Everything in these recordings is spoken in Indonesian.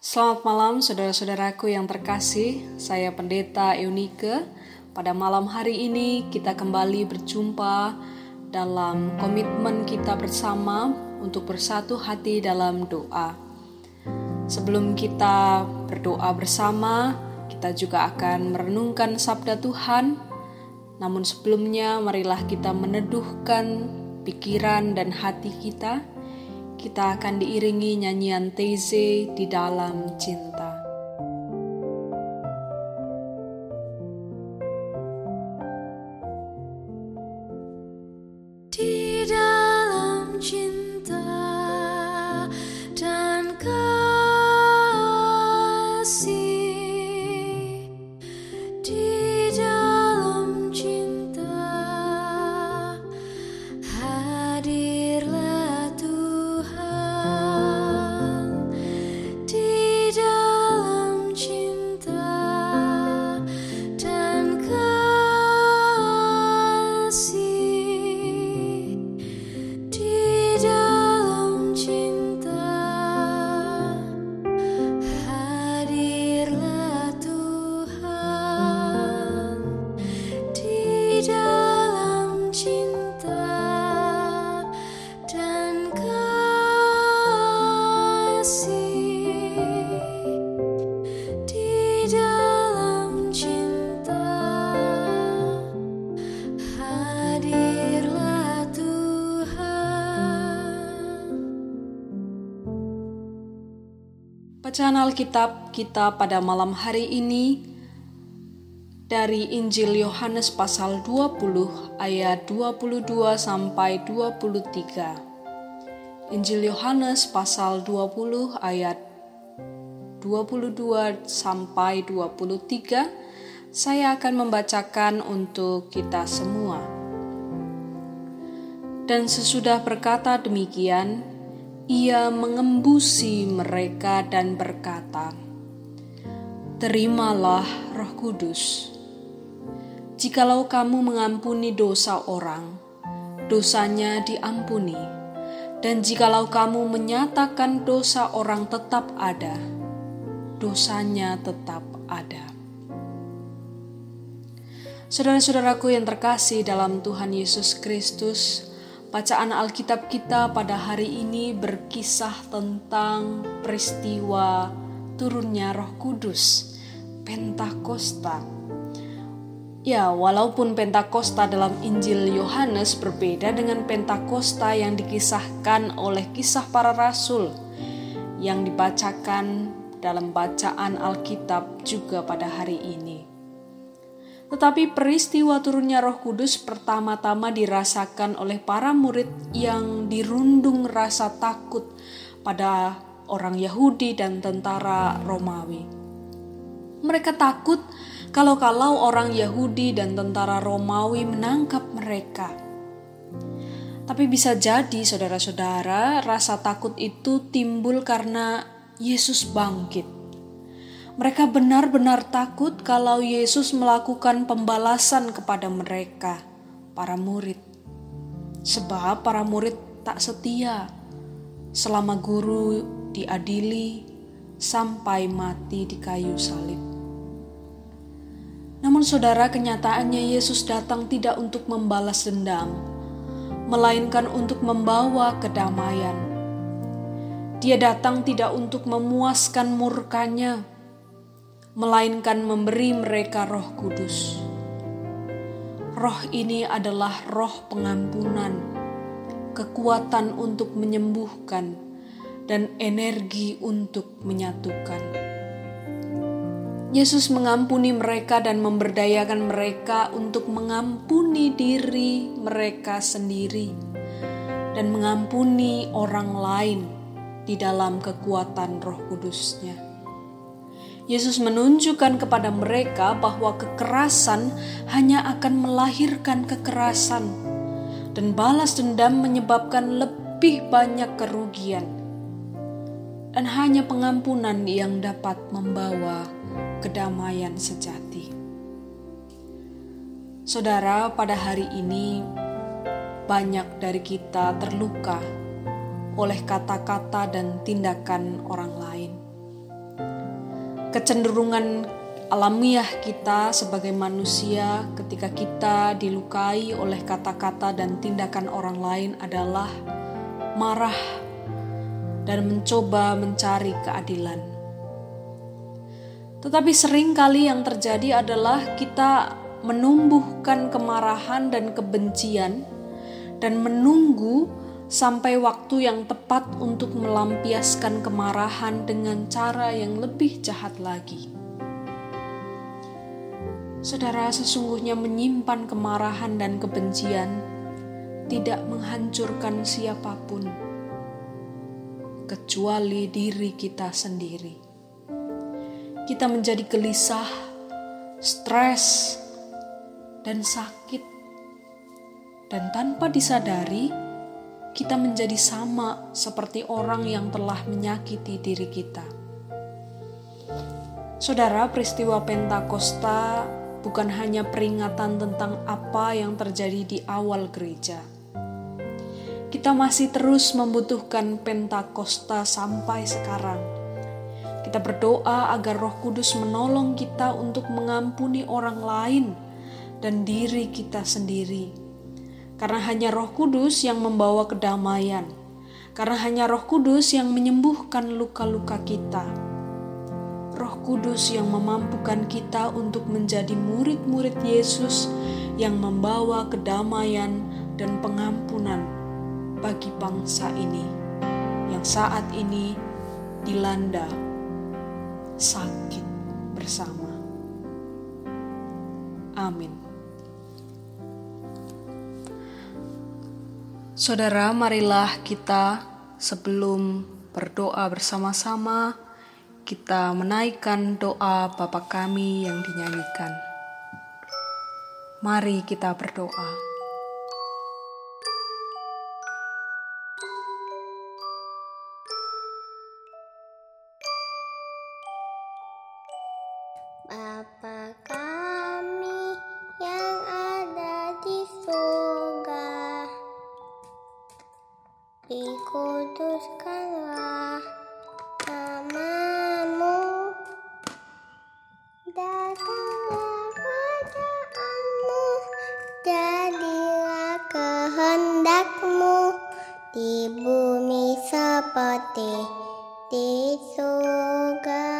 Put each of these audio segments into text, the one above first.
Selamat malam saudara-saudaraku yang terkasih, saya Pendeta Eunike. Pada malam hari ini kita kembali berjumpa dalam komitmen kita bersama untuk bersatu hati dalam doa. Sebelum kita berdoa bersama, kita juga akan merenungkan sabda Tuhan. Namun sebelumnya marilah kita meneduhkan pikiran dan hati kita kita akan diiringi nyanyian Teze di dalam cinta. Bacaan Alkitab kita pada malam hari ini dari Injil Yohanes pasal 20 ayat 22 sampai 23. Injil Yohanes pasal 20 ayat 22 sampai 23 saya akan membacakan untuk kita semua. Dan sesudah berkata demikian, ia mengembusi mereka dan berkata, Terimalah roh kudus. Jikalau kamu mengampuni dosa orang, dosanya diampuni. Dan jikalau kamu menyatakan dosa orang tetap ada, dosanya tetap ada. Saudara-saudaraku yang terkasih dalam Tuhan Yesus Kristus, bacaan Alkitab kita pada hari ini berkisah tentang peristiwa turunnya Roh Kudus, Pentakosta. Ya, walaupun Pentakosta dalam Injil Yohanes berbeda dengan Pentakosta yang dikisahkan oleh kisah para rasul yang dibacakan dalam bacaan Alkitab juga pada hari ini. Tetapi peristiwa turunnya Roh Kudus pertama-tama dirasakan oleh para murid yang dirundung rasa takut pada orang Yahudi dan tentara Romawi. Mereka takut kalau-kalau orang Yahudi dan tentara Romawi menangkap mereka. Tapi bisa jadi, saudara-saudara, rasa takut itu timbul karena Yesus bangkit. Mereka benar-benar takut kalau Yesus melakukan pembalasan kepada mereka, para murid. Sebab para murid tak setia selama guru diadili sampai mati di kayu salib. Namun saudara kenyataannya Yesus datang tidak untuk membalas dendam, melainkan untuk membawa kedamaian. Dia datang tidak untuk memuaskan murkanya, melainkan memberi mereka Roh Kudus. Roh ini adalah roh pengampunan, kekuatan untuk menyembuhkan, dan energi untuk menyatukan. Yesus mengampuni mereka dan memberdayakan mereka untuk mengampuni diri mereka sendiri dan mengampuni orang lain di dalam kekuatan Roh Kudusnya. Yesus menunjukkan kepada mereka bahwa kekerasan hanya akan melahirkan kekerasan, dan balas dendam menyebabkan lebih banyak kerugian, dan hanya pengampunan yang dapat membawa kedamaian sejati. Saudara, pada hari ini banyak dari kita terluka oleh kata-kata dan tindakan orang lain. Kecenderungan alamiah kita sebagai manusia ketika kita dilukai oleh kata-kata dan tindakan orang lain adalah marah dan mencoba mencari keadilan. Tetapi sering kali yang terjadi adalah kita menumbuhkan kemarahan dan kebencian dan menunggu sampai waktu yang tepat untuk melampiaskan kemarahan dengan cara yang lebih jahat lagi. Saudara sesungguhnya menyimpan kemarahan dan kebencian tidak menghancurkan siapa pun kecuali diri kita sendiri. Kita menjadi gelisah, stres, dan sakit. Dan tanpa disadari, kita menjadi sama seperti orang yang telah menyakiti diri kita. Saudara, peristiwa Pentakosta bukan hanya peringatan tentang apa yang terjadi di awal gereja. Kita masih terus membutuhkan Pentakosta sampai sekarang. Kita berdoa agar Roh Kudus menolong kita untuk mengampuni orang lain dan diri kita sendiri. Karena hanya Roh Kudus yang membawa kedamaian. Karena hanya Roh Kudus yang menyembuhkan luka-luka kita Roh Kudus yang memampukan kita untuk menjadi murid-murid Yesus yang membawa kedamaian dan pengampunan bagi bangsa ini yang saat ini dilanda sakit bersama. Amin. Saudara, marilah kita sebelum berdoa bersama-sama kita menaikkan doa Bapa kami yang dinyanyikan. Mari kita berdoa. Dikuduskanlah namamu, datanglah kerajaanmu, jadilah kehendakmu di bumi seperti di surga.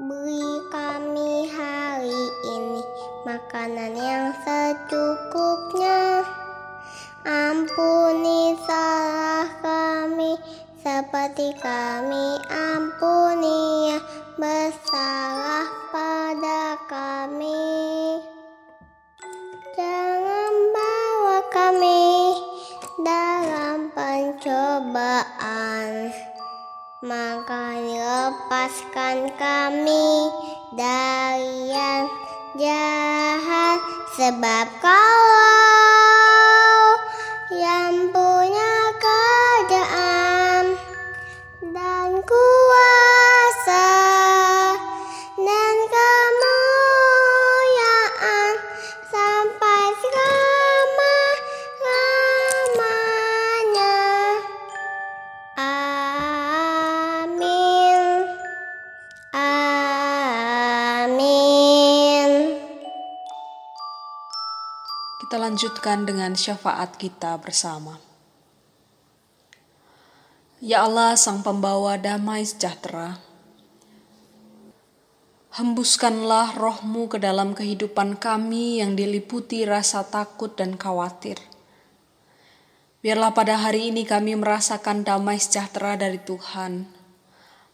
Beri kami hari ini makanan yang secukupnya. Ampuni seperti kami ampuni yang bersalah pada kami. Jangan bawa kami dalam pencobaan maka lepaskan kami dari yang jahat sebab kau yang Kita lanjutkan dengan syafaat kita bersama. Ya Allah, Sang Pembawa damai sejahtera, hembuskanlah rohmu ke dalam kehidupan kami yang diliputi rasa takut dan khawatir. Biarlah pada hari ini kami merasakan damai sejahtera dari Tuhan,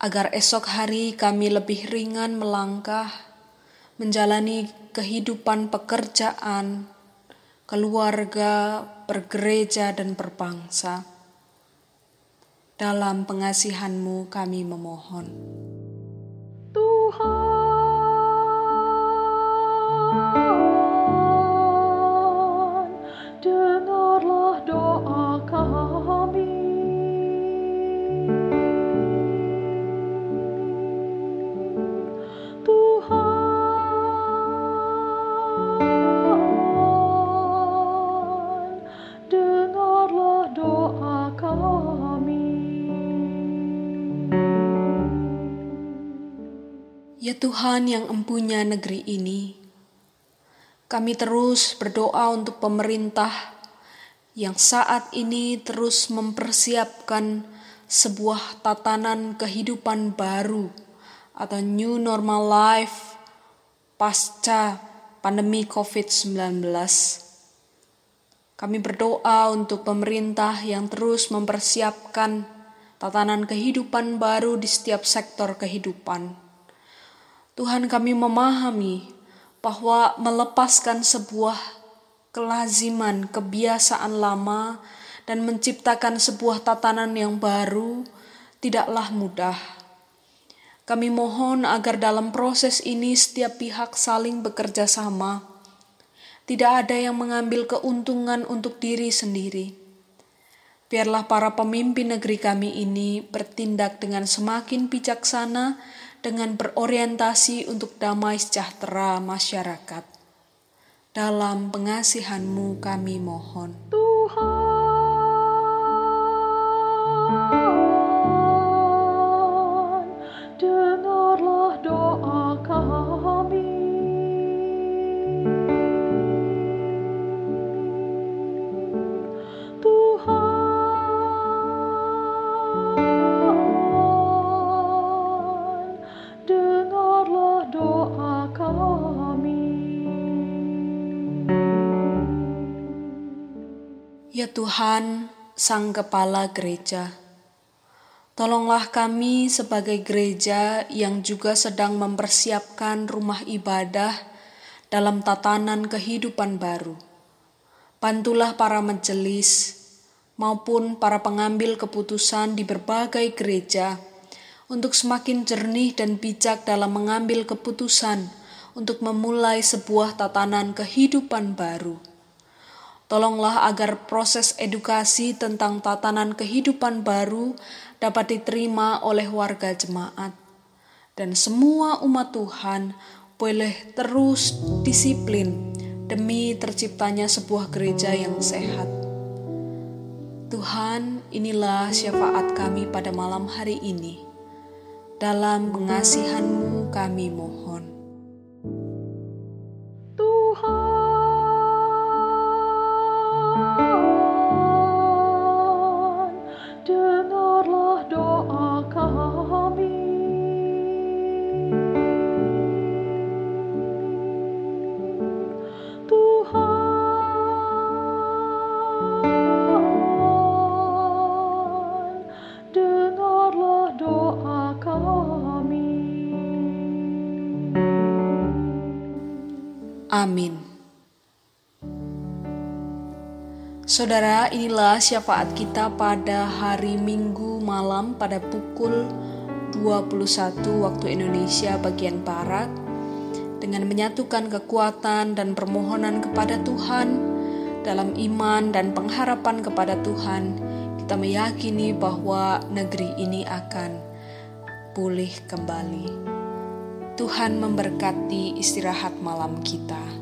agar esok hari kami lebih ringan melangkah, menjalani kehidupan pekerjaan, keluarga, bergereja, dan berbangsa. Dalam pengasihanmu kami memohon. Tuhan, Ya Tuhan yang empunya negeri ini, kami terus berdoa untuk pemerintah yang saat ini terus mempersiapkan sebuah tatanan kehidupan baru atau new normal life pasca pandemi COVID-19. Kami berdoa untuk pemerintah yang terus mempersiapkan tatanan kehidupan baru di setiap sektor kehidupan. Tuhan kami memahami bahwa melepaskan sebuah kelaziman, kebiasaan lama, dan menciptakan sebuah tatanan yang baru tidaklah mudah. Kami mohon agar dalam proses ini setiap pihak saling bekerja sama. Tidak ada yang mengambil keuntungan untuk diri sendiri Biarlah para pemimpin negeri kami ini bertindak dengan semakin bijaksana dengan berorientasi untuk damai sejahtera masyarakat. Dalam pengasihanmu kami mohon. Tuhan, Tuhan, Sang Kepala Gereja, tolonglah kami sebagai gereja yang juga sedang mempersiapkan rumah ibadah dalam tatanan kehidupan baru. Bantulah para majelis maupun para pengambil keputusan di berbagai gereja untuk semakin jernih dan bijak dalam mengambil keputusan untuk memulai sebuah tatanan kehidupan baru. Tolonglah agar proses edukasi tentang tatanan kehidupan baru dapat diterima oleh warga jemaat, dan semua umat Tuhan boleh terus disiplin demi terciptanya sebuah gereja yang sehat. Tuhan, inilah syafaat kami pada malam hari ini. Dalam pengasihan-Mu kami mohon. Tuhan, Amin. Saudara, inilah syafaat kita pada hari Minggu malam pada pukul 21 waktu Indonesia bagian Barat dengan menyatukan kekuatan dan permohonan kepada Tuhan dalam iman dan pengharapan kepada Tuhan kita meyakini bahwa negeri ini akan pulih kembali. Tuhan memberkati istirahat malam kita.